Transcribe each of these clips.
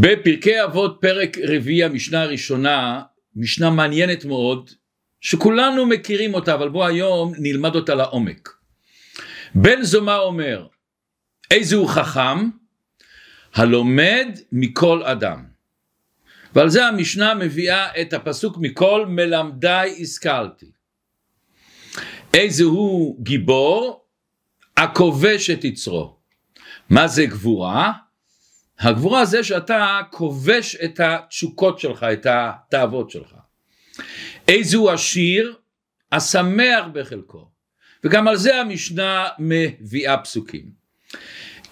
בפרקי אבות פרק רביעי המשנה הראשונה, משנה מעניינת מאוד, שכולנו מכירים אותה, אבל בוא היום נלמד אותה לעומק. בן זומא אומר, איזה הוא חכם? הלומד מכל אדם. ועל זה המשנה מביאה את הפסוק מכל מלמדי השכלתי. איזה הוא גיבור? הכובש את יצרו. מה זה גבורה? הגבורה זה שאתה כובש את התשוקות שלך, את התאוות שלך. איזה הוא עשיר? השמח בחלקו. וגם על זה המשנה מביאה פסוקים.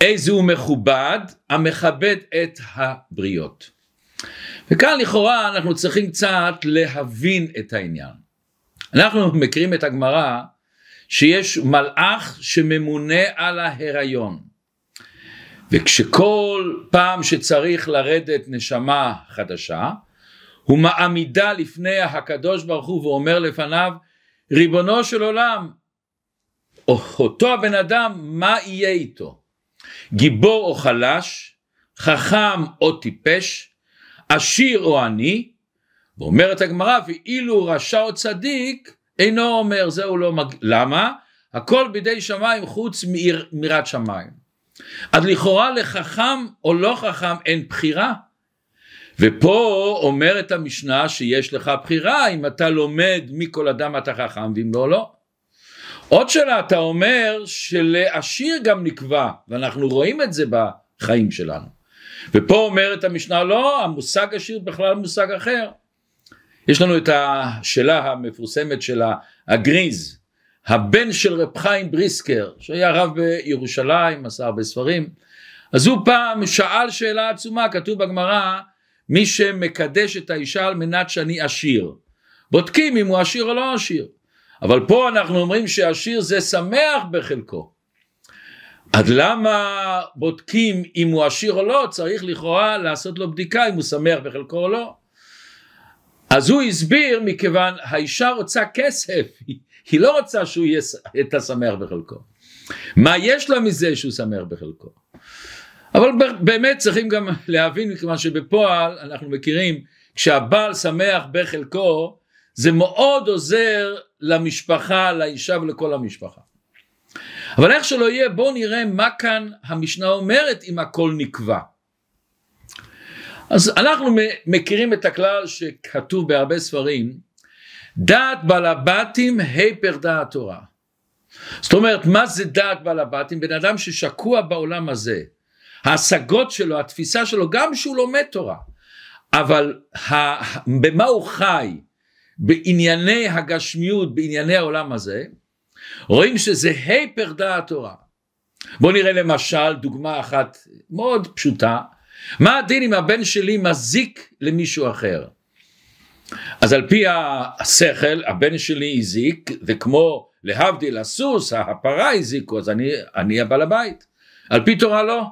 איזה הוא מכובד? המכבד את הבריות. וכאן לכאורה אנחנו צריכים קצת להבין את העניין. אנחנו מכירים את הגמרא שיש מלאך שממונה על ההיריון. וכשכל פעם שצריך לרדת נשמה חדשה, הוא מעמידה לפני הקדוש ברוך הוא ואומר לפניו, ריבונו של עולם, אותו הבן אדם, מה יהיה איתו? גיבור או חלש, חכם או טיפש, עשיר או עני, ואומרת הגמרא, ואילו רשע או צדיק, אינו אומר, זהו לא מג... למה? הכל בידי שמיים חוץ מיראת שמיים. אז לכאורה לחכם או לא חכם אין בחירה. ופה אומרת המשנה שיש לך בחירה אם אתה לומד מכל אדם אתה חכם ואם לא לא. עוד שאלה אתה אומר שלעשיר גם נקבע ואנחנו רואים את זה בחיים שלנו. ופה אומרת המשנה לא המושג עשיר בכלל מושג אחר. יש לנו את השאלה המפורסמת של הגריז הבן של רב חיים בריסקר, שהיה רב בירושלים, עשה הרבה ספרים, אז הוא פעם שאל שאלה עצומה, כתוב בגמרא, מי שמקדש את האישה על מנת שאני עשיר. בודקים אם הוא עשיר או לא עשיר. אבל פה אנחנו אומרים שעשיר זה שמח בחלקו. אז למה בודקים אם הוא עשיר או לא? צריך לכאורה לעשות לו בדיקה אם הוא שמח בחלקו או לא. אז הוא הסביר מכיוון האישה רוצה כסף, היא לא רוצה שהוא יהיה את השמח בחלקו. מה יש לה מזה שהוא שמח בחלקו? אבל באמת צריכים גם להבין מכיוון שבפועל אנחנו מכירים כשהבעל שמח בחלקו זה מאוד עוזר למשפחה, לאישה ולכל המשפחה. אבל איך שלא יהיה בואו נראה מה כאן המשנה אומרת אם הכל נקבע. אז אנחנו מכירים את הכלל שכתוב בהרבה ספרים דעת בעל הבתים היפר דעת תורה. זאת אומרת מה זה דעת בעל הבתים? בן אדם ששקוע בעולם הזה ההשגות שלו התפיסה שלו גם שהוא לומד תורה אבל ה, במה הוא חי בענייני הגשמיות בענייני העולם הזה רואים שזה היפר דעת תורה בואו נראה למשל דוגמה אחת מאוד פשוטה מה הדין אם הבן שלי מזיק למישהו אחר אז על פי השכל הבן שלי הזיק וכמו להבדיל הסוס הפרה הזיקו אז אני, אני הבעל הבית. על פי תורה לא.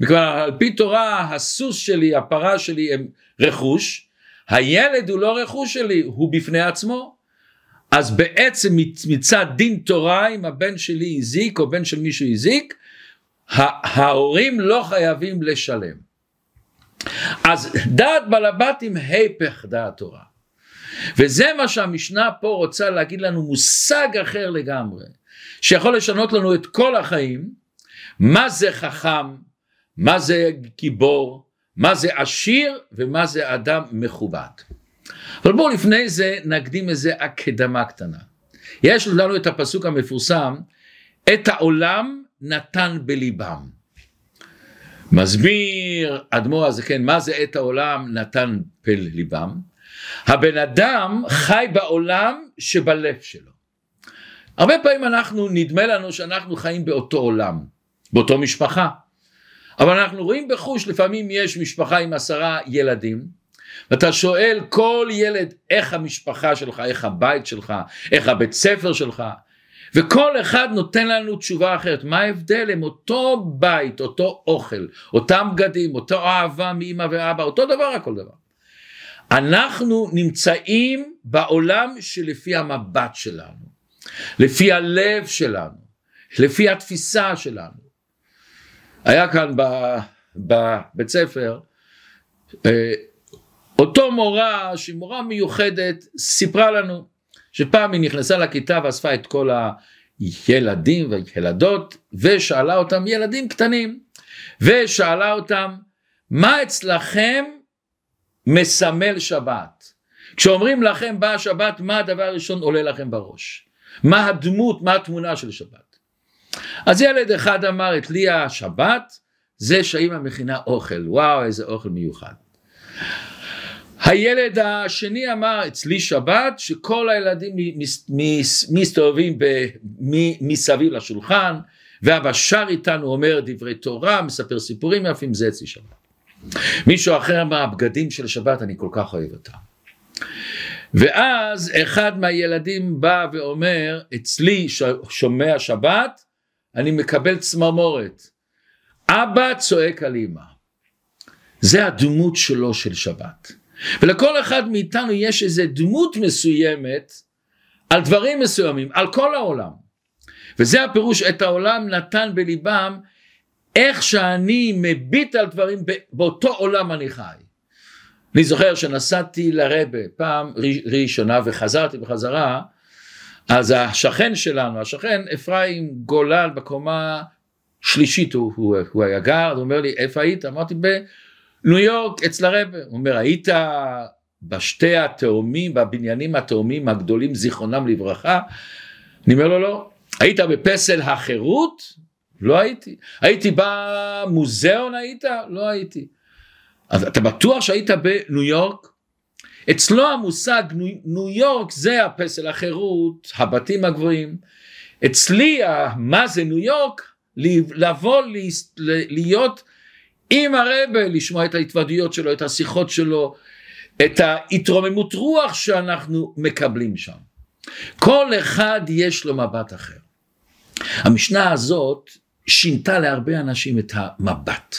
מכיוון על פי תורה הסוס שלי הפרה שלי הם רכוש הילד הוא לא רכוש שלי הוא בפני עצמו. אז בעצם מצד דין תורה אם הבן שלי הזיק או בן של מישהו הזיק ההורים לא חייבים לשלם. אז דעת בעל הבתים היפך דעת תורה וזה מה שהמשנה פה רוצה להגיד לנו מושג אחר לגמרי, שיכול לשנות לנו את כל החיים, מה זה חכם, מה זה גיבור, מה זה עשיר ומה זה אדם מכובד. אבל בואו לפני זה נקדים איזה הקדמה קטנה. יש לנו את הפסוק המפורסם, את העולם נתן בליבם. מסביר אדמו"ר הזקן כן, מה זה את העולם נתן בליבם הבן אדם חי בעולם שבלב שלו. הרבה פעמים אנחנו, נדמה לנו שאנחנו חיים באותו עולם, באותו משפחה. אבל אנחנו רואים בחוש, לפעמים יש משפחה עם עשרה ילדים, ואתה שואל כל ילד איך המשפחה שלך, איך הבית שלך, איך הבית ספר שלך, וכל אחד נותן לנו תשובה אחרת. מה ההבדל? הם אותו בית, אותו אוכל, אותם בגדים, אותו אהבה מאמא ואבא, אותו דבר הכל דבר. אנחנו נמצאים בעולם שלפי המבט שלנו, לפי הלב שלנו, לפי התפיסה שלנו. היה כאן בבית ספר אה, אותו מורה שהיא מורה מיוחדת סיפרה לנו שפעם היא נכנסה לכיתה ואספה את כל הילדים והילדות ושאלה אותם ילדים קטנים ושאלה אותם מה אצלכם מסמל שבת. כשאומרים לכם באה שבת מה הדבר הראשון עולה לכם בראש? מה הדמות מה התמונה של שבת? אז ילד אחד אמר את לי השבת זה שהאימא מכינה אוכל. וואו איזה אוכל מיוחד. הילד השני אמר אצלי שבת שכל הילדים מסתובבים מסביב לשולחן ואבא שר איתנו אומר דברי תורה מספר סיפורים יפים זה אצלי שבת מישהו אחר אמר הבגדים של שבת אני כל כך אוהב אותם. ואז אחד מהילדים בא ואומר אצלי שומע שבת אני מקבל צמרמורת. אבא צועק על אמא. זה הדמות שלו של שבת. ולכל אחד מאיתנו יש איזה דמות מסוימת על דברים מסוימים, על כל העולם. וזה הפירוש, את העולם נתן בליבם, איך שאני מביט על דברים, באותו עולם אני חי. אני זוכר שנסעתי לרבה פעם ראשונה וחזרתי בחזרה, אז השכן שלנו, השכן אפרים גולן בקומה שלישית הוא, הוא, הוא היה גר, הוא אומר לי איפה היית? אמרתי ניו יורק אצל הרבה, הוא אומר היית בשתי התאומים, בבניינים התאומים הגדולים זיכרונם לברכה? אני אומר לו לא. היית בפסל החירות? לא הייתי. הייתי במוזיאון היית? לא הייתי. אז אתה בטוח שהיית בניו יורק? אצלו המושג ניו יורק זה הפסל החירות, הבתים הגבוהים. אצלי מה זה ניו יורק? לבוא להיות עם הרבה לשמוע את ההתוודויות שלו, את השיחות שלו, את ההתרוממות רוח שאנחנו מקבלים שם. כל אחד יש לו מבט אחר. המשנה הזאת שינתה להרבה אנשים את המבט.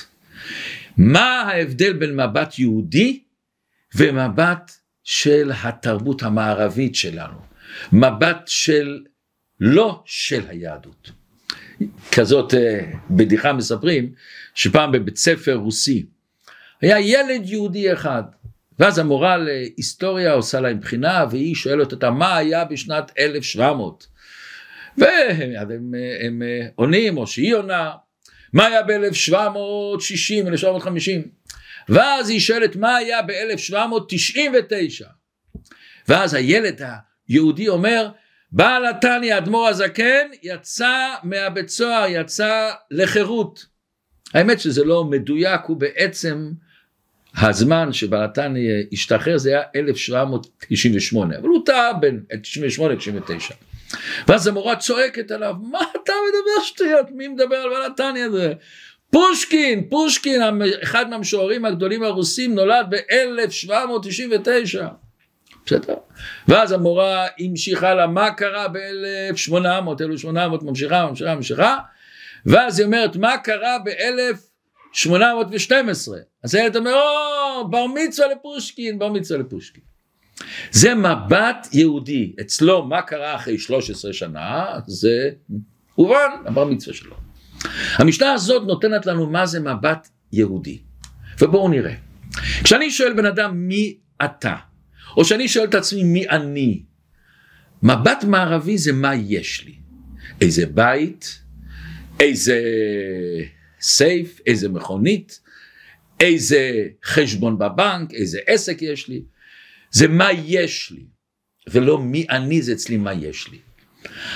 מה ההבדל בין מבט יהודי ומבט של התרבות המערבית שלנו? מבט של לא של היהדות. כזאת אה, בדיחה מספרים שפעם בבית ספר רוסי היה ילד יהודי אחד ואז המורה להיסטוריה עושה להם בחינה והיא שואלת אותה מה היה בשנת 1700 והם הם, הם עונים או שהיא עונה מה היה ב-1760 1750 ואז היא שואלת מה היה ב-1799? ואז הילד היהודי אומר בעל התניא אדמו"ר הזקן יצא מהבית סוהר יצא לחירות. האמת שזה לא מדויק, הוא בעצם הזמן שבעל התניא השתחרר זה היה 1798, אבל הוא טעה בין 98 ל-99. ואז המורה צועקת עליו, מה אתה מדבר שטויות, מי מדבר על בעל התניא הזה? פושקין, פושקין, אחד מהמשוררים הגדולים הרוסים, נולד ב-1799. בסדר? ואז המורה המשיכה לה, מה קרה ב-1800, 1800, ממשיכה, ממשיכה, ממשיכה. ואז היא אומרת מה קרה ב-1812 אז הילד אומר או בר מצווה לפושקין בר מצווה לפושקין זה מבט יהודי. אצלו מה קרה אחרי 13 שנה? זה הובן הבר מצווה שלו. המשנה הזאת נותנת לנו מה זה מבט יהודי. ובואו נראה. כשאני שואל בן אדם מי אתה? או שאני שואל את עצמי מי אני? מבט מערבי זה מה יש לי. איזה בית איזה סייף, איזה מכונית, איזה חשבון בבנק, איזה עסק יש לי, זה מה יש לי, ולא מי אני זה אצלי מה יש לי.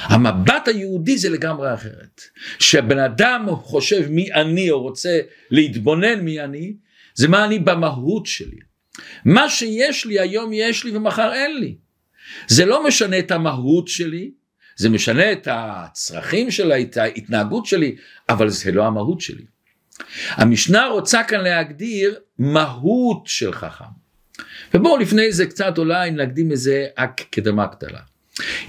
המבט היהודי זה לגמרי אחרת. כשבן אדם חושב מי אני או רוצה להתבונן מי אני, זה מה אני במהות שלי. מה שיש לי היום יש לי ומחר אין לי. זה לא משנה את המהות שלי, זה משנה את הצרכים שלה, את ההתנהגות שלי, אבל זה לא המהות שלי. המשנה רוצה כאן להגדיר מהות של חכם. ובואו לפני זה קצת אולי נקדים איזה הקדמה קטנה.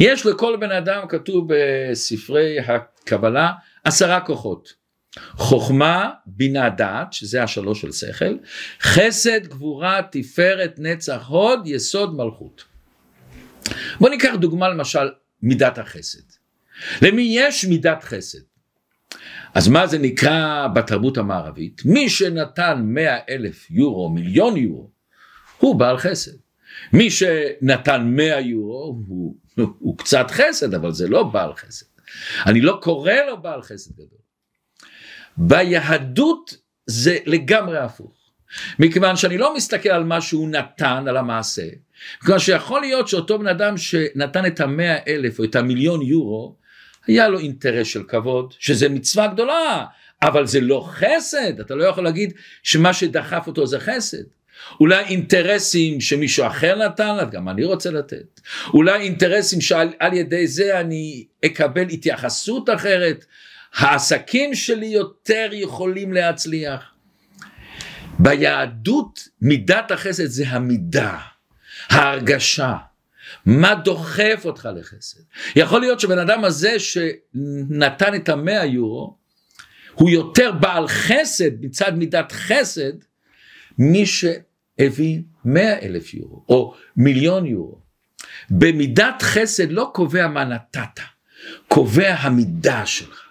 יש לכל בן אדם כתוב בספרי הקבלה עשרה כוחות. חוכמה, בינה דעת, שזה השלוש של שכל, חסד, גבורה, תפארת, נצח, הוד, יסוד, מלכות. בואו ניקח דוגמה למשל מידת החסד. למי יש מידת חסד? אז מה זה נקרא בתרבות המערבית? מי שנתן מאה אלף יורו, מיליון יורו, הוא בעל חסד. מי שנתן מאה יורו הוא, הוא קצת חסד, אבל זה לא בעל חסד. אני לא קורא לו בעל חסד גדול. ביהדות זה לגמרי הפוך. מכיוון שאני לא מסתכל על מה שהוא נתן, על המעשה, מכיוון שיכול להיות שאותו בן אדם שנתן את המאה אלף או את המיליון יורו, היה לו אינטרס של כבוד, שזה מצווה גדולה, אבל זה לא חסד, אתה לא יכול להגיד שמה שדחף אותו זה חסד. אולי אינטרסים שמישהו אחר נתן, גם אני רוצה לתת. אולי אינטרסים שעל ידי זה אני אקבל התייחסות אחרת. העסקים שלי יותר יכולים להצליח. ביהדות מידת החסד זה המידה, ההרגשה, מה דוחף אותך לחסד. יכול להיות שבן אדם הזה שנתן את המאה יורו, הוא יותר בעל חסד מצד מידת חסד, מי שהביא מאה אלף יורו או מיליון יורו. במידת חסד לא קובע מה נתת, קובע המידה שלך.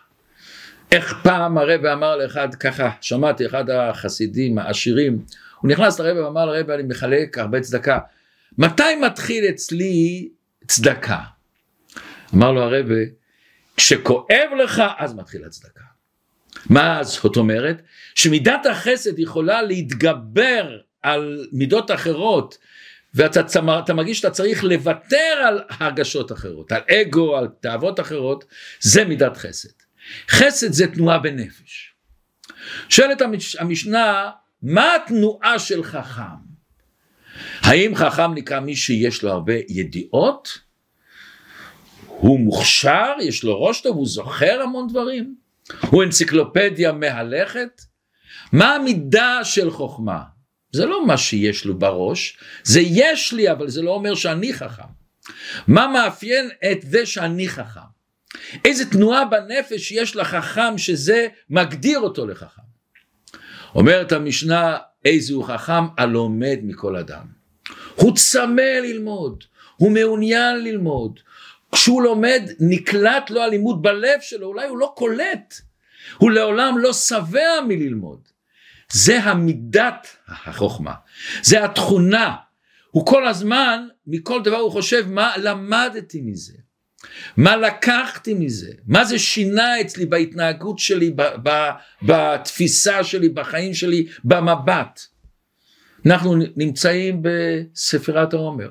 איך פעם הרב אמר לאחד ככה, שמעתי אחד החסידים העשירים, הוא נכנס לרב ואמר לרב אני מחלק הרבה צדקה, מתי מתחיל אצלי צדקה? אמר לו הרב, כשכואב לך אז מתחיל הצדקה. מה זאת אומרת? שמידת החסד יכולה להתגבר על מידות אחרות ואתה מרגיש שאתה צריך לוותר על הרגשות אחרות, על אגו, על תאוות אחרות, זה מידת חסד. חסד זה תנועה בנפש. שואלת המשנה, מה התנועה של חכם? האם חכם נקרא מי שיש לו הרבה ידיעות? הוא מוכשר, יש לו ראש טוב, הוא זוכר המון דברים? הוא אנציקלופדיה מהלכת? מה המידה של חוכמה? זה לא מה שיש לו בראש, זה יש לי, אבל זה לא אומר שאני חכם. מה מאפיין את זה שאני חכם? איזה תנועה בנפש יש לחכם שזה מגדיר אותו לחכם. אומרת המשנה, איזה הוא חכם? הלומד מכל אדם. הוא צמא ללמוד, הוא מעוניין ללמוד. כשהוא לומד, נקלט לו הלימוד בלב שלו, אולי הוא לא קולט. הוא לעולם לא שבע מללמוד. זה המידת החוכמה, זה התכונה. הוא כל הזמן, מכל דבר הוא חושב, מה למדתי מזה? מה לקחתי מזה? מה זה שינה אצלי בהתנהגות שלי, בתפיסה שלי, בחיים שלי, במבט? אנחנו נמצאים בספירת העומר.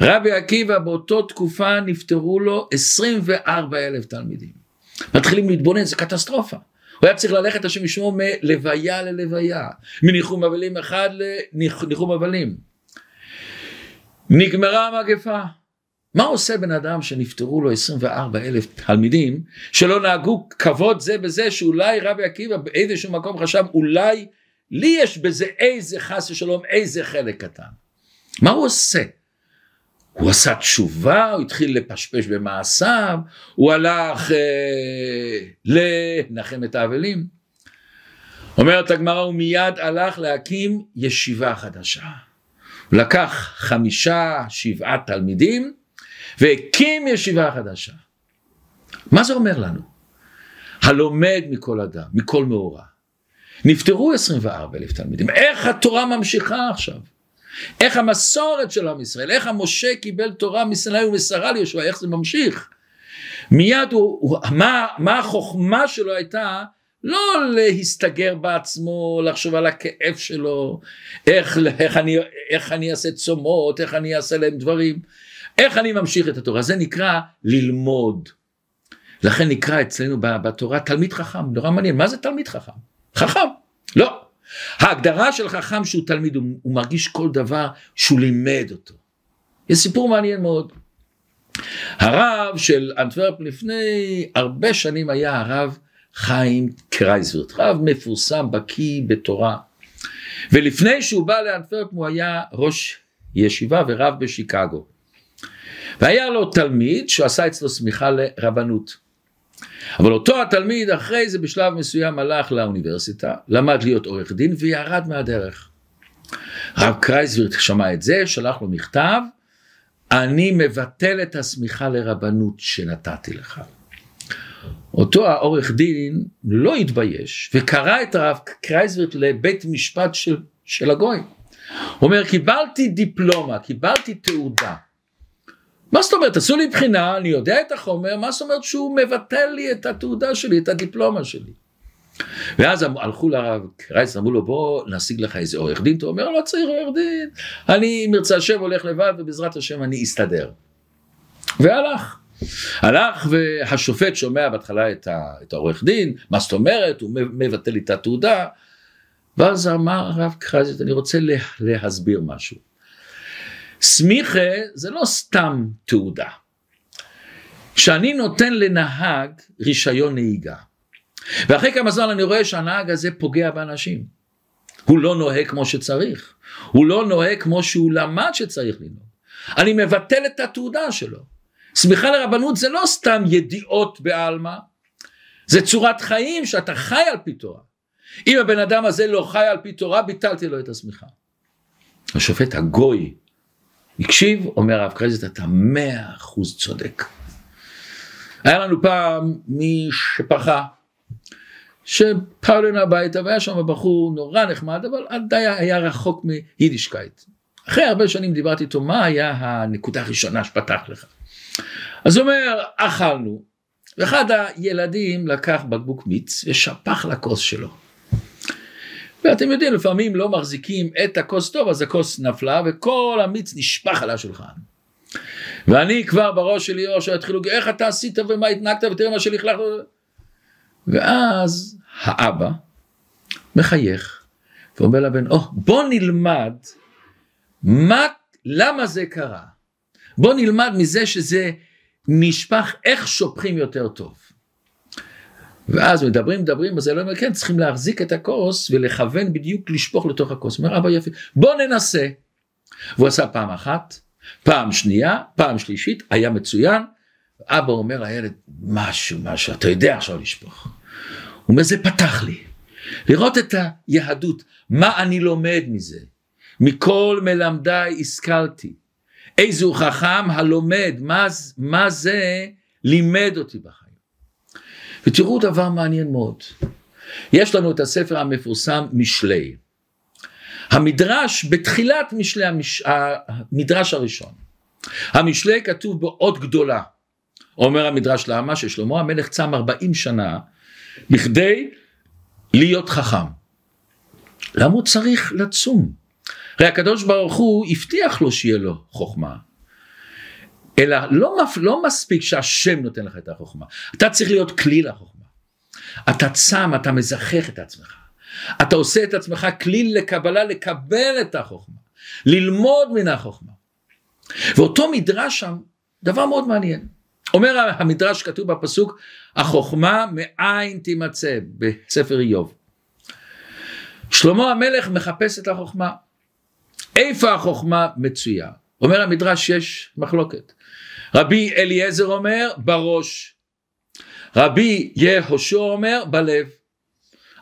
רבי עקיבא באותו תקופה נפטרו לו 24 אלף תלמידים. מתחילים להתבונן, זה קטסטרופה. הוא היה צריך ללכת השם ישמעו מלוויה ללוויה, מניחום אבלים אחד לניחום אבלים. נגמרה המגפה. מה עושה בן אדם שנפטרו לו 24 אלף תלמידים שלא נהגו כבוד זה בזה שאולי רבי עקיבא באיזשהו מקום חשב אולי לי יש בזה איזה חס ושלום איזה חלק קטן. מה הוא עושה? הוא עשה תשובה, הוא התחיל לפשפש במעשיו, הוא הלך אה, לנחם את האבלים. אומרת הגמרא, הוא מיד הלך להקים ישיבה חדשה. הוא לקח חמישה, שבעה תלמידים, והקים ישיבה חדשה. מה זה אומר לנו? הלומד מכל אדם, מכל מאורע. נפטרו 24 אלף תלמידים, איך התורה ממשיכה עכשיו? איך המסורת של עם ישראל, איך המשה קיבל תורה מסיני ומסרה ליהושע, איך זה ממשיך? מיד הוא, הוא מה, מה החוכמה שלו הייתה לא להסתגר בעצמו, לחשוב על הכאב שלו, איך, איך, אני, איך אני אעשה צומות, איך אני אעשה להם דברים, איך אני ממשיך את התורה, זה נקרא ללמוד. לכן נקרא אצלנו בתורה תלמיד חכם, נורא מעניין, מה זה תלמיד חכם? חכם, לא. ההגדרה של חכם שהוא תלמיד, הוא, הוא מרגיש כל דבר שהוא לימד אותו. יש סיפור מעניין מאוד. הרב של אנטוורפ לפני הרבה שנים היה הרב חיים קרייזווירט, רב מפורסם, בקיא בתורה. ולפני שהוא בא לאנטוורפ הוא היה ראש ישיבה ורב בשיקגו. והיה לו תלמיד שעשה אצלו סמיכה לרבנות. אבל אותו התלמיד אחרי זה בשלב מסוים הלך לאוניברסיטה, למד להיות עורך דין וירד מהדרך. רב קרייזווירט שמע את זה, שלח לו מכתב, אני מבטל את הסמיכה לרבנות שנתתי לך. אותו העורך דין לא התבייש וקרא את הרב קרייזברט לבית משפט של, של הגוי. הוא אומר קיבלתי דיפלומה, קיבלתי תעודה. מה זאת אומרת עשו לי בחינה, אני יודע את החומר, מה זאת אומרת שהוא מבטל לי את התעודה שלי, את הדיפלומה שלי. ואז הלכו לרב קרייס, אמרו לו בוא נשיג לך איזה עורך דין, הוא אומר לא צריך עורך דין, אני אם ירצה השם הולך לבד ובעזרת השם אני אסתדר. והלך. הלך והשופט שומע בהתחלה את, ה, את העורך דין, מה זאת אומרת, הוא מבטל לי את התעודה, ואז אמר הרב קרייזווירט, אני רוצה לה, להסביר משהו. סמיכה זה לא סתם תעודה. כשאני נותן לנהג רישיון נהיגה, ואחרי כמה זמן אני רואה שהנהג הזה פוגע באנשים. הוא לא נוהג כמו שצריך, הוא לא נוהג כמו שהוא למד שצריך לנהוג. אני מבטל את התעודה שלו. סמיכה לרבנות זה לא סתם ידיעות בעלמא, זה צורת חיים שאתה חי על פי תורה. אם הבן אדם הזה לא חי על פי תורה, ביטלתי לו את הסמיכה. השופט הגוי תקשיב, אומר הרב קרזיט, אתה מאה אחוז צודק. היה לנו פעם משפחה, לנו הביתה והיה שם בחור נורא נחמד אבל עדיין היה רחוק מיידישקייט. אחרי הרבה שנים דיברתי איתו מה היה הנקודה הראשונה שפתח לך. אז הוא אומר אכלנו ואחד הילדים לקח בקבוק מיץ ושפך לכוס שלו. ואתם יודעים לפעמים לא מחזיקים את הכוס טוב אז הכוס נפלה וכל המיץ נשפך על השולחן. ואני כבר בראש שלי או שהתחילו איך אתה עשית ומה התנהגת ותראה מה שלכלכת ואז האבא מחייך ואומר לבן, oh, בוא נלמד מה, למה זה קרה. בוא נלמד מזה שזה נשפך, איך שופכים יותר טוב. ואז מדברים, מדברים, אז אלוהים אומר, כן, צריכים להחזיק את הכוס ולכוון בדיוק לשפוך לתוך הכוס. אומר, אבא יפה, בוא ננסה. והוא עשה פעם אחת, פעם שנייה, פעם שלישית, היה מצוין. אבא אומר לילד, משהו, משהו, אתה יודע עכשיו לשפוך. הוא אומר זה פתח לי. לראות את היהדות, מה אני לומד מזה? מכל מלמדיי השכלתי. איזו חכם הלומד, מה, מה זה לימד אותי בחיים. ותראו דבר מעניין מאוד. יש לנו את הספר המפורסם משלי. המדרש בתחילת משלי, המש... המדרש הראשון. המשלי כתוב באות גדולה. אומר המדרש למה ששלמה המלך צם 40 שנה בכדי להיות חכם. למה הוא צריך לצום? הרי הקדוש ברוך הוא הבטיח לו שיהיה לו חוכמה. אלא לא, לא מספיק שהשם נותן לך את החוכמה, אתה צריך להיות כלי לחוכמה. אתה צם, אתה מזכך את עצמך. אתה עושה את עצמך כלי לקבלה, לקבל את החוכמה, ללמוד מן החוכמה. ואותו מדרש שם, דבר מאוד מעניין. אומר המדרש כתוב בפסוק החוכמה מאין תימצא בספר איוב. שלמה המלך מחפש את החוכמה. איפה החוכמה מצויה? אומר המדרש יש מחלוקת. רבי אליעזר אומר בראש. רבי יהושע אומר בלב.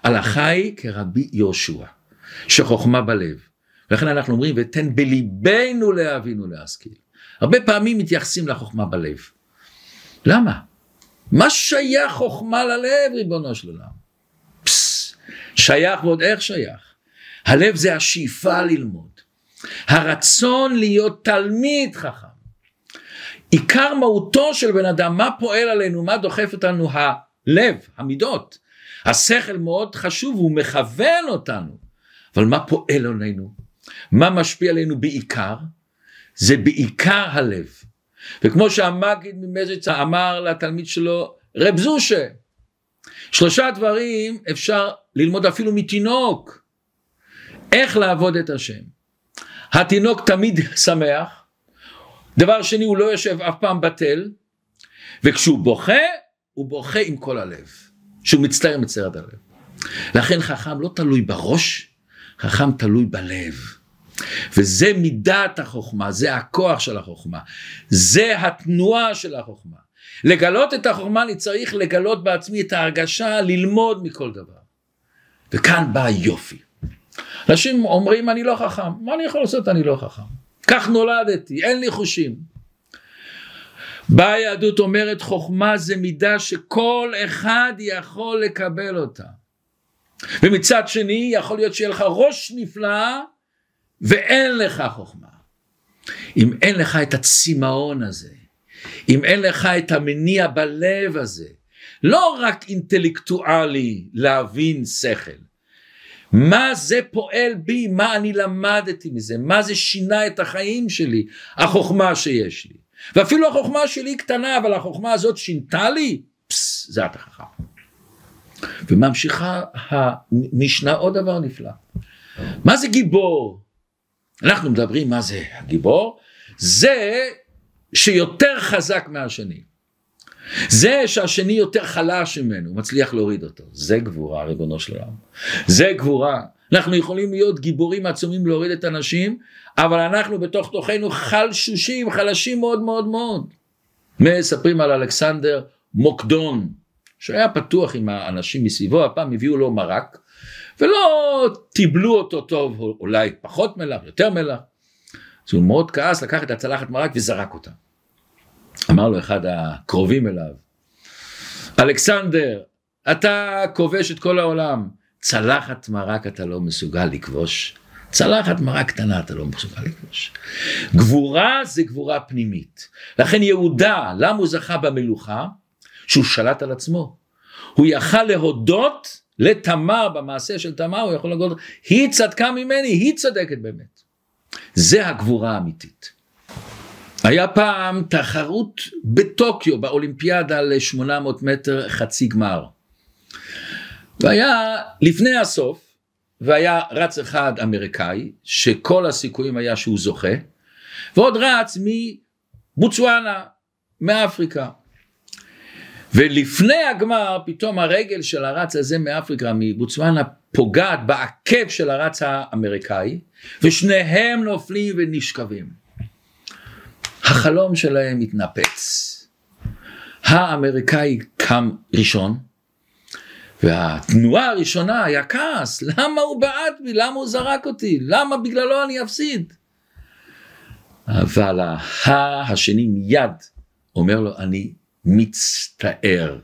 הלכה היא כרבי יהושע, שחוכמה בלב. ולכן אנחנו אומרים ותן בליבנו להבין ולהשכיל. הרבה פעמים מתייחסים לחוכמה בלב. למה? מה שייך חוכמה ללב ריבונו של עולם? פס, שייך ועוד איך שייך. הלב זה השאיפה ללמוד. הרצון להיות תלמיד חכם. עיקר מהותו של בן אדם, מה פועל עלינו, מה דוחף אותנו? הלב, המידות. השכל מאוד חשוב, הוא מכוון אותנו. אבל מה פועל עלינו? מה משפיע עלינו בעיקר? זה בעיקר הלב. וכמו שהמגיד ממזריצה אמר לתלמיד שלו, רב זושה, שלושה דברים אפשר ללמוד אפילו מתינוק, איך לעבוד את השם. התינוק תמיד שמח, דבר שני הוא לא יושב אף פעם בטל, וכשהוא בוכה, הוא בוכה עם כל הלב, שהוא מצטער מצטער הלב. לכן חכם לא תלוי בראש, חכם תלוי בלב. וזה מידת החוכמה, זה הכוח של החוכמה, זה התנועה של החוכמה. לגלות את החוכמה אני צריך לגלות בעצמי את ההרגשה ללמוד מכל דבר. וכאן בא היופי. אנשים אומרים אני לא חכם, מה אני יכול לעשות אני לא חכם? כך נולדתי, אין לי חושים. באה היהדות אומרת חוכמה זה מידה שכל אחד יכול לקבל אותה. ומצד שני יכול להיות שיהיה לך ראש נפלא ואין לך חוכמה. אם אין לך את הצמאון הזה, אם אין לך את המניע בלב הזה, לא רק אינטלקטואלי להבין שכל, מה זה פועל בי, מה אני למדתי מזה, מה זה שינה את החיים שלי, החוכמה שיש לי. ואפילו החוכמה שלי קטנה, אבל החוכמה הזאת שינתה לי, פס, זה אתה חכם. וממשיכה המשנה עוד דבר נפלא. מה זה גיבור? אנחנו מדברים מה זה הגיבור, זה שיותר חזק מהשני. זה שהשני יותר חלש ממנו, מצליח להוריד אותו. זה גבורה, ריבונו של עולם. זה גבורה. אנחנו יכולים להיות גיבורים עצומים להוריד את הנשים, אבל אנחנו בתוך תוכנו חלשושים, חלשים מאוד מאוד מאוד. מספרים על אלכסנדר מוקדון, שהיה פתוח עם האנשים מסביבו, הפעם הביאו לו מרק, ולא טיבלו אותו טוב, אולי פחות מלח, יותר מלח. אז הוא מאוד כעס, לקח את הצלחת מרק וזרק אותה. אמר לו אחד הקרובים אליו, אלכסנדר, אתה כובש את כל העולם, צלחת מרק אתה לא מסוגל לכבוש, צלחת מרק קטנה אתה לא מסוגל לכבוש. גבורה זה גבורה פנימית. לכן יהודה, למה הוא זכה במלוכה? שהוא שלט על עצמו. הוא יכל להודות לתמר במעשה של תמר, הוא יכול להגיד, היא צדקה ממני, היא צדקת באמת. זה הגבורה האמיתית. היה פעם תחרות בטוקיו באולימפיאדה ל-800 מטר חצי גמר. והיה לפני הסוף, והיה רץ אחד אמריקאי, שכל הסיכויים היה שהוא זוכה, ועוד רץ מבוצואנה, מאפריקה. ולפני הגמר פתאום הרגל של הרץ הזה מאפריקה, מבוצואנה, פוגעת בעקב של הרץ האמריקאי, ושניהם נופלים ונשכבים. החלום שלהם התנפץ. האמריקאי קם ראשון, והתנועה הראשונה היה כעס, למה הוא בעט בי? למה הוא זרק אותי? למה בגללו אני אפסיד? אבל השני מיד אומר לו, אני מצטער.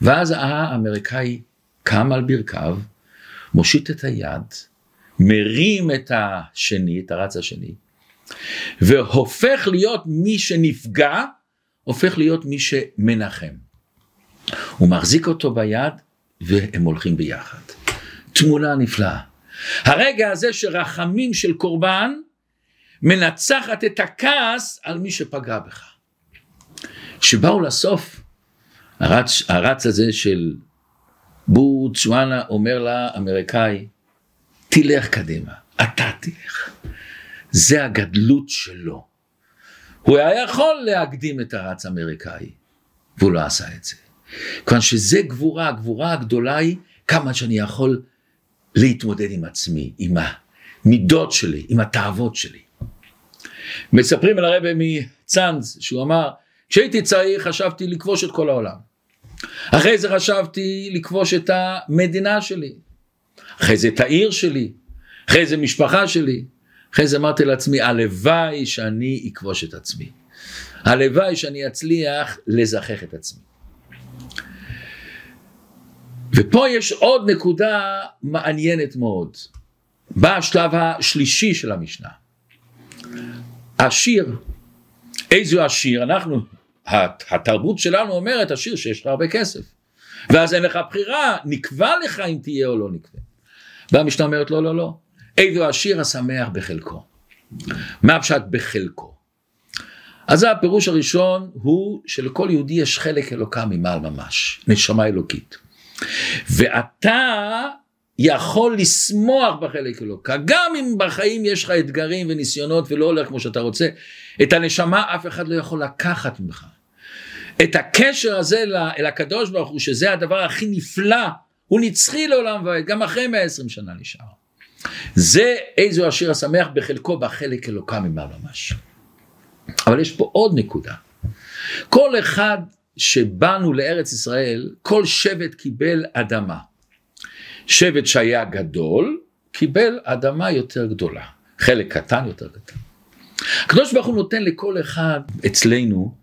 ואז האמריקאי קם על ברכיו, מושיט את היד, מרים את השני, את הרץ השני, והופך להיות מי שנפגע, הופך להיות מי שמנחם. הוא מחזיק אותו ביד והם הולכים ביחד. תמונה נפלאה. הרגע הזה שרחמים של קורבן מנצחת את הכעס על מי שפגע בך. כשבאו לסוף, הרץ, הרץ הזה של בוצואנה אומר לאמריקאי, תלך קדימה, אתה תלך. זה הגדלות שלו. הוא היה יכול להקדים את הרץ האמריקאי, והוא לא עשה את זה. כיוון שזה גבורה, הגבורה הגדולה היא כמה שאני יכול להתמודד עם עצמי, עם המידות שלי, עם התאוות שלי. מספרים על הרבי מצאנז, שהוא אמר, כשהייתי צעיר חשבתי לכבוש את כל העולם. אחרי זה חשבתי לכבוש את המדינה שלי. אחרי זה את העיר שלי. אחרי זה משפחה שלי. אחרי זה אמרתי לעצמי, הלוואי שאני אכבוש את עצמי. הלוואי שאני אצליח לזכך את עצמי. ופה יש עוד נקודה מעניינת מאוד. בא השלב השלישי של המשנה. השיר, איזו השיר? אנחנו, התרבות שלנו אומרת השיר שיש לך הרבה כסף. ואז אין לך בחירה, נקבע לך אם תהיה או לא נקבע. והמשנה אומרת לא, לא, לא. איזו השיר השמח בחלקו. מה הפשט בחלקו? אז הפירוש הראשון הוא שלכל יהודי יש חלק אלוקה ממעל ממש, נשמה אלוקית. ואתה יכול לשמוח בחלק אלוקה, גם אם בחיים יש לך אתגרים וניסיונות ולא הולך כמו שאתה רוצה, את הנשמה אף אחד לא יכול לקחת ממך. את הקשר הזה אל הקדוש ברוך הוא, שזה הדבר הכי נפלא, הוא נצחי לעולם ועד, גם אחרי 120 שנה נשאר. זה איזו השיר השמח בחלקו בחלק אלוקה ממעל ממש. אבל יש פה עוד נקודה. כל אחד שבאנו לארץ ישראל, כל שבט קיבל אדמה. שבט שהיה גדול, קיבל אדמה יותר גדולה. חלק קטן יותר קטן. הקדוש ברוך הוא נותן לכל אחד אצלנו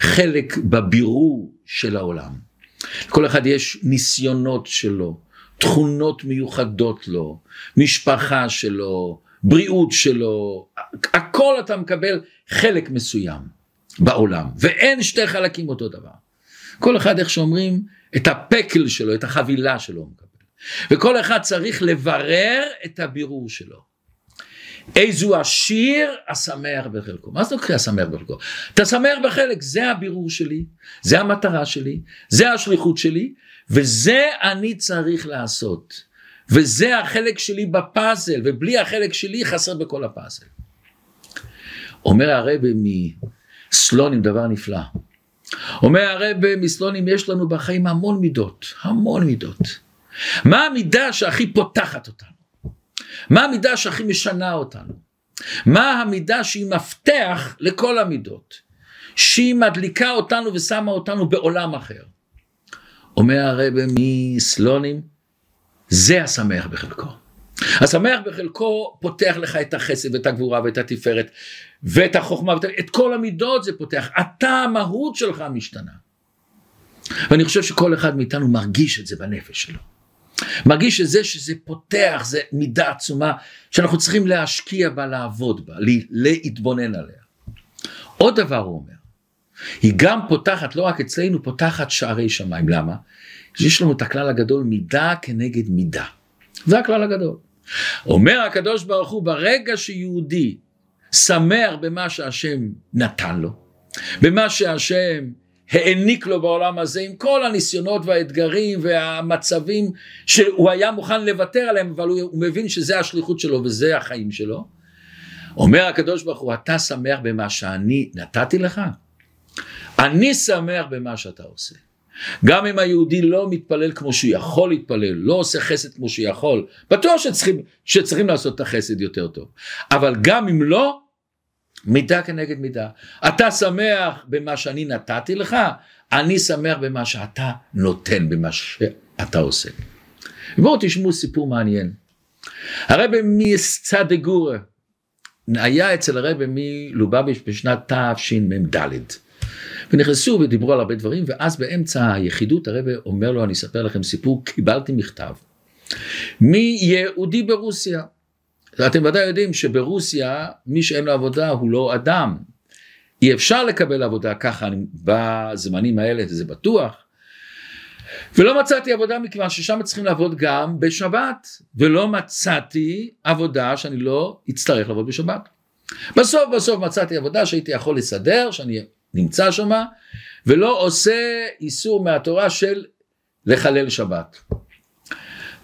חלק בבירור של העולם. לכל אחד יש ניסיונות שלו, תכונות מיוחדות לו, משפחה שלו, בריאות שלו, הכל אתה מקבל חלק מסוים בעולם, ואין שתי חלקים אותו דבר. כל אחד, איך שאומרים, את הפקל שלו, את החבילה שלו הוא מקבל. וכל אחד צריך לברר את הבירור שלו. איזו עשיר השמח בחלקו. מה זה נקרא השמח בחלקו? אתה שמח בחלק, זה הבירור שלי, זה המטרה שלי, זה השליחות שלי, וזה אני צריך לעשות. וזה החלק שלי בפאזל, ובלי החלק שלי חסר בכל הפאזל. אומר הרבי מסלונים דבר נפלא. אומר הרבי מסלונים יש לנו בחיים המון מידות, המון מידות. מה המידה שהכי פותחת אותנו? מה המידה שהכי משנה אותנו? מה המידה שהיא מפתח לכל המידות? שהיא מדליקה אותנו ושמה אותנו בעולם אחר. אומר הרבי מסלונים, זה השמח בחלקו. השמח בחלקו פותח לך את החסד ואת הגבורה ואת התפארת ואת החוכמה ואת את כל המידות זה פותח. אתה המהות שלך משתנה. ואני חושב שכל אחד מאיתנו מרגיש את זה בנפש שלו. מרגיש שזה שזה פותח, זה מידה עצומה שאנחנו צריכים להשקיע בה, לעבוד בה, להתבונן עליה. עוד דבר הוא אומר, היא גם פותחת, לא רק אצלנו, פותחת שערי שמיים. למה? יש לנו את הכלל הגדול, מידה כנגד מידה. זה הכלל הגדול. אומר הקדוש ברוך הוא, ברגע שיהודי שמח במה שהשם נתן לו, במה שהשם העניק לו בעולם הזה עם כל הניסיונות והאתגרים והמצבים שהוא היה מוכן לוותר עליהם אבל הוא, הוא מבין שזה השליחות שלו וזה החיים שלו. אומר הקדוש ברוך הוא אתה שמח במה שאני נתתי לך? אני שמח במה שאתה עושה. גם אם היהודי לא מתפלל כמו שהוא יכול להתפלל, לא עושה חסד כמו שהוא יכול, בטוח שצריכים, שצריכים לעשות את החסד יותר טוב. אבל גם אם לא, מידה כנגד מידה. אתה שמח במה שאני נתתי לך, אני שמח במה שאתה נותן, במה שאתה עושה. בואו תשמעו סיפור מעניין. הרבי מסצדגורה היה אצל הרבי מלובביץ' בשנת תשמ"ד. ונכנסו ודיברו על הרבה דברים ואז באמצע היחידות הרבי אומר לו אני אספר לכם סיפור קיבלתי מכתב מיהודי ברוסיה אתם ודאי יודעים שברוסיה מי שאין לו עבודה הוא לא אדם. אי אפשר לקבל עבודה ככה בזמנים האלה זה בטוח. ולא מצאתי עבודה מכיוון ששם צריכים לעבוד גם בשבת ולא מצאתי עבודה שאני לא אצטרך לעבוד בשבת. בסוף בסוף מצאתי עבודה שהייתי יכול לסדר שאני נמצא שם ולא עושה איסור מהתורה של לחלל שבת.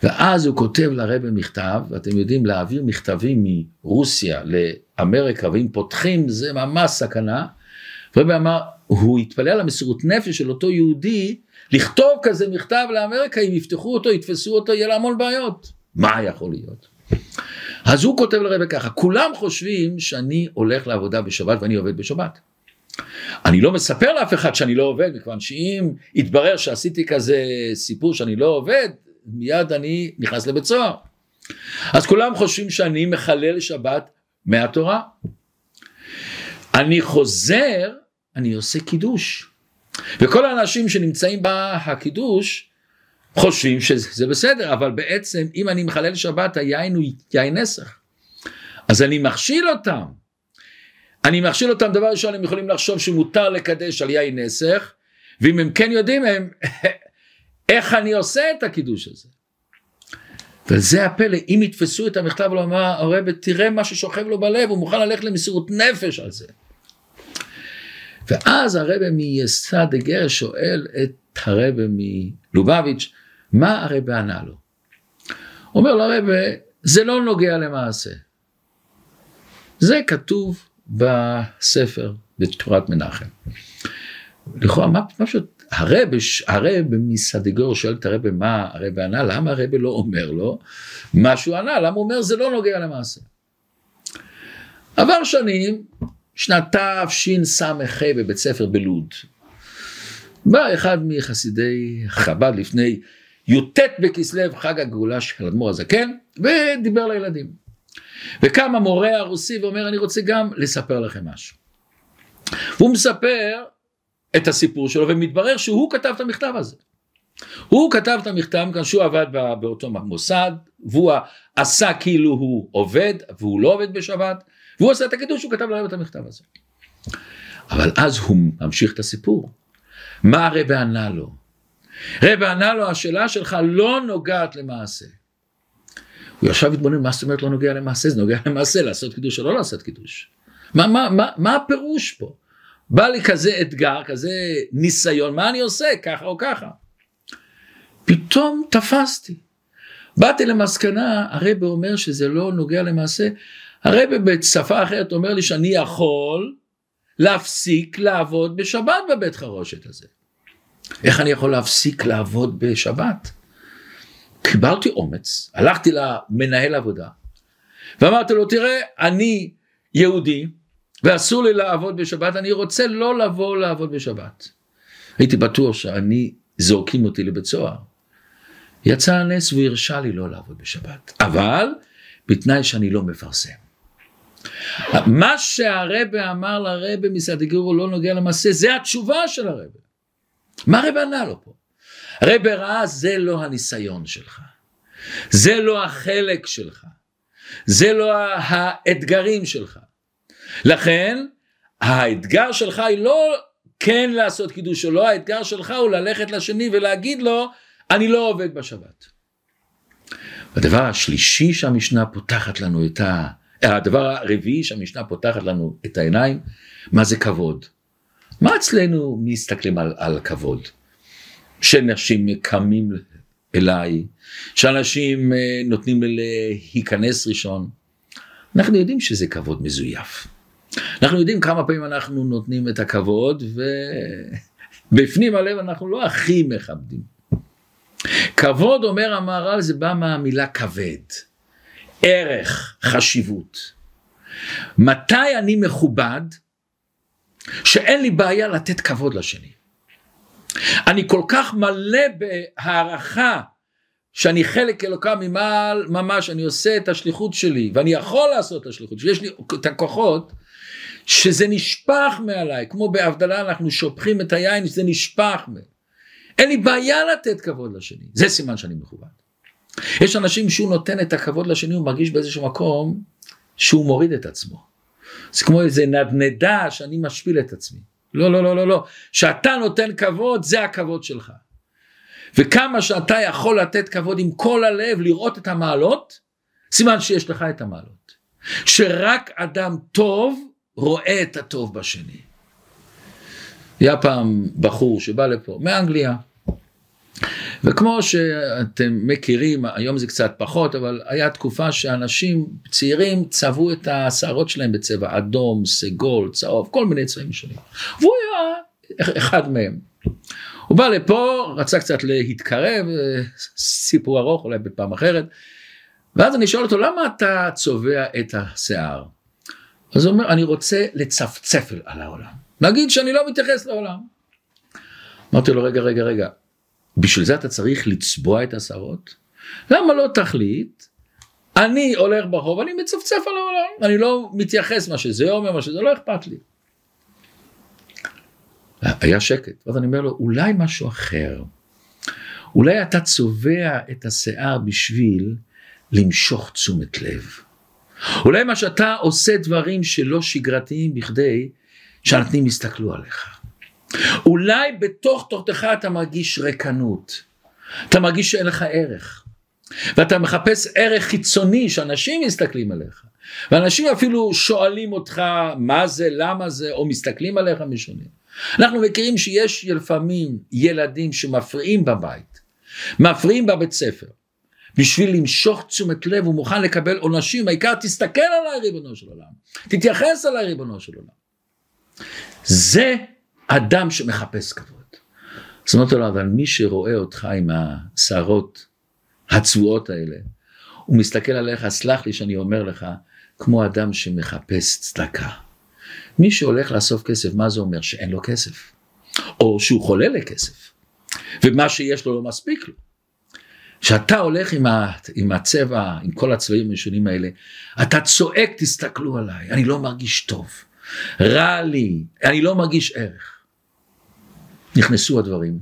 ואז הוא כותב לרבי מכתב, ואתם יודעים להעביר מכתבים מרוסיה לאמריקה, ואם פותחים זה ממש סכנה. רבי אמר, הוא התפלא על המסירות נפש של אותו יהודי, לכתוב כזה מכתב לאמריקה, אם יפתחו אותו, יתפסו אותו, יהיה לה המון בעיות. מה יכול להיות? אז הוא כותב לרבי ככה, כולם חושבים שאני הולך לעבודה בשבת ואני עובד בשבת. אני לא מספר לאף אחד שאני לא עובד, מכיוון שאם יתברר שעשיתי כזה סיפור שאני לא עובד, מיד אני נכנס לבית סוהר. אז כולם חושבים שאני מחלל שבת מהתורה. אני חוזר, אני עושה קידוש. וכל האנשים שנמצאים בקידוש חושבים שזה בסדר, אבל בעצם אם אני מחלל שבת היין הוא יין נסח. אז אני מכשיל אותם. אני מכשיל אותם, דבר ראשון הם יכולים לחשוב שמותר לקדש על יין נסח, ואם הם כן יודעים הם איך אני עושה את הקידוש הזה. וזה הפלא, אם יתפסו את המכתב ולומר, הרב תראה מה ששוכב לו בלב, הוא מוכן ללכת למסירות נפש על זה. ואז הרב מייסד דגר שואל את הרב מלובביץ', מה הרב ענה לו? אומר לרב, זה לא נוגע למעשה. זה כתוב בספר, בתורת מנחם. לכאורה, מה פשוט הרב, הרב מסדיגור שואל את הרב מה הרב ענה, למה הרב לא אומר לו מה שהוא ענה, למה הוא אומר זה לא נוגע למעשה. עבר שנים, שנת תשס"ח בבית ספר בלוד. בא אחד מחסידי חב"ד לפני י"ט בכסלו חג הגאולה של אדמו"ר הזקן ודיבר לילדים. וקם המורה הרוסי ואומר אני רוצה גם לספר לכם משהו. והוא מספר את הסיפור שלו ומתברר שהוא כתב את המכתב הזה. הוא כתב את המכתב כאן שהוא עבד באותו מוסד והוא עשה כאילו הוא עובד והוא לא עובד בשבת והוא עשה את הקידוש שהוא כתב להם את המכתב הזה. אבל אז הוא ממשיך את הסיפור. מה הרב ענה לו? רב ענה לו השאלה שלך לא נוגעת למעשה. הוא ישב והתבונן מה זאת אומרת לא נוגע למעשה זה נוגע למעשה לעשות קידוש או לא לעשות קידוש. מה, מה, מה, מה הפירוש פה? בא לי כזה אתגר כזה ניסיון מה אני עושה ככה או ככה. פתאום תפסתי. באתי למסקנה הרב אומר שזה לא נוגע למעשה הרב בשפה אחרת אומר לי שאני יכול להפסיק לעבוד בשבת בבית חרושת הזה. איך אני יכול להפסיק לעבוד בשבת? קיבלתי אומץ, הלכתי למנהל עבודה ואמרתי לו תראה אני יהודי ואסור לי לעבוד בשבת אני רוצה לא לבוא לעבוד בשבת. הייתי בטוח שאני זורקים אותי לבית סוהר. יצא הנס והוא הרשה לי לא לעבוד בשבת אבל בתנאי שאני לא מפרסם. מה שהרבה אמר לרבה מסדיגורו לא נוגע למעשה זה התשובה של הרבה. מה הרבה ענה לו פה? הרבה ראה זה לא הניסיון שלך, זה לא החלק שלך, זה לא האתגרים שלך. לכן האתגר שלך היא לא כן לעשות קידוש או לא, האתגר שלך הוא ללכת לשני ולהגיד לו אני לא עובד בשבת. הדבר השלישי שהמשנה פותחת לנו את ה... הדבר הרביעי שהמשנה פותחת לנו את העיניים, מה זה כבוד? מה אצלנו מסתכלים על, על כבוד? שאנשים קמים אליי, שאנשים אה, נותנים להיכנס ראשון. אנחנו יודעים שזה כבוד מזויף. אנחנו יודעים כמה פעמים אנחנו נותנים את הכבוד ובפנים הלב אנחנו לא הכי מכבדים. כבוד אומר המהר"ל זה בא מהמילה כבד. ערך, חשיבות. מתי אני מכובד? שאין לי בעיה לתת כבוד לשני. אני כל כך מלא בהערכה שאני חלק אלוקה ממעל ממש, אני עושה את השליחות שלי ואני יכול לעשות את השליחות שלי, יש לי את הכוחות שזה נשפך מעליי, כמו בהבדלה אנחנו שופכים את היין, זה נשפך. אין לי בעיה לתת כבוד לשני, זה סימן שאני מכובד. יש אנשים שהוא נותן את הכבוד לשני, הוא מרגיש באיזשהו מקום שהוא מוריד את עצמו. זה כמו איזה נדנדה שאני משפיל את עצמי. לא, לא, לא, לא, לא. שאתה נותן כבוד, זה הכבוד שלך. וכמה שאתה יכול לתת כבוד עם כל הלב, לראות את המעלות, סימן שיש לך את המעלות. שרק אדם טוב רואה את הטוב בשני. היה פעם בחור שבא לפה, מאנגליה, וכמו שאתם מכירים, היום זה קצת פחות, אבל היה תקופה שאנשים צעירים צבעו את השערות שלהם בצבע אדום, סגול, צהוב, כל מיני צבעים שונים. והוא היה אחד מהם. הוא בא לפה, רצה קצת להתקרב, סיפור ארוך אולי בפעם אחרת, ואז אני שואל אותו, למה אתה צובע את השיער? אז הוא אומר, אני רוצה לצפצף על העולם. נגיד שאני לא מתייחס לעולם. אמרתי לו, רגע, רגע, רגע, בשביל זה אתה צריך לצבוע את השערות? למה לא תחליט? אני הולך ברחוב, אני מצפצף על העולם, אני לא מתייחס מה שזה אומר, מה שזה לא אכפת לי. היה שקט, ואז אני אומר לו, אולי משהו אחר. אולי אתה צובע את השיער בשביל למשוך תשומת לב. אולי מה שאתה עושה דברים שלא שגרתיים בכדי שאנשים יסתכלו עליך. אולי בתוך תוכתך אתה מרגיש ריקנות, אתה מרגיש שאין לך ערך, ואתה מחפש ערך חיצוני שאנשים מסתכלים עליך, ואנשים אפילו שואלים אותך מה זה, למה זה, או מסתכלים עליך משונים. אנחנו מכירים שיש לפעמים ילדים שמפריעים בבית, מפריעים בבית ספר, בשביל למשוך תשומת לב הוא מוכן לקבל עונשים, העיקר תסתכל עליי ריבונו של עולם, תתייחס אליי ריבונו של עולם. זה אדם שמחפש כבוד. אז אמרתי לו, אבל מי שרואה אותך עם השערות הצבועות האלה, הוא מסתכל עליך, סלח לי שאני אומר לך, כמו אדם שמחפש צדקה. מי שהולך לאסוף כסף, מה זה אומר? שאין לו כסף. או שהוא חולה לכסף. ומה שיש לו לא מספיק לו. כשאתה הולך עם, ה, עם הצבע, עם כל הצבעים המשונים האלה, אתה צועק, תסתכלו עליי, אני לא מרגיש טוב, רע לי, אני לא מרגיש ערך. נכנסו הדברים,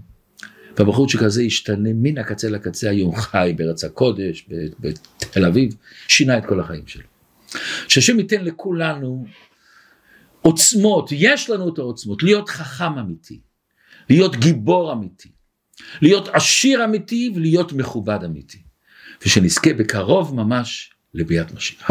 והבחור שכזה השתנה מן הקצה לקצה, היום חי בארץ הקודש, בתל אביב, שינה את כל החיים שלו. שהשם ייתן לכולנו עוצמות, יש לנו את העוצמות, להיות חכם אמיתי, להיות גיבור אמיתי, להיות עשיר אמיתי ולהיות מכובד אמיתי, ושנזכה בקרוב ממש לביאת משיח.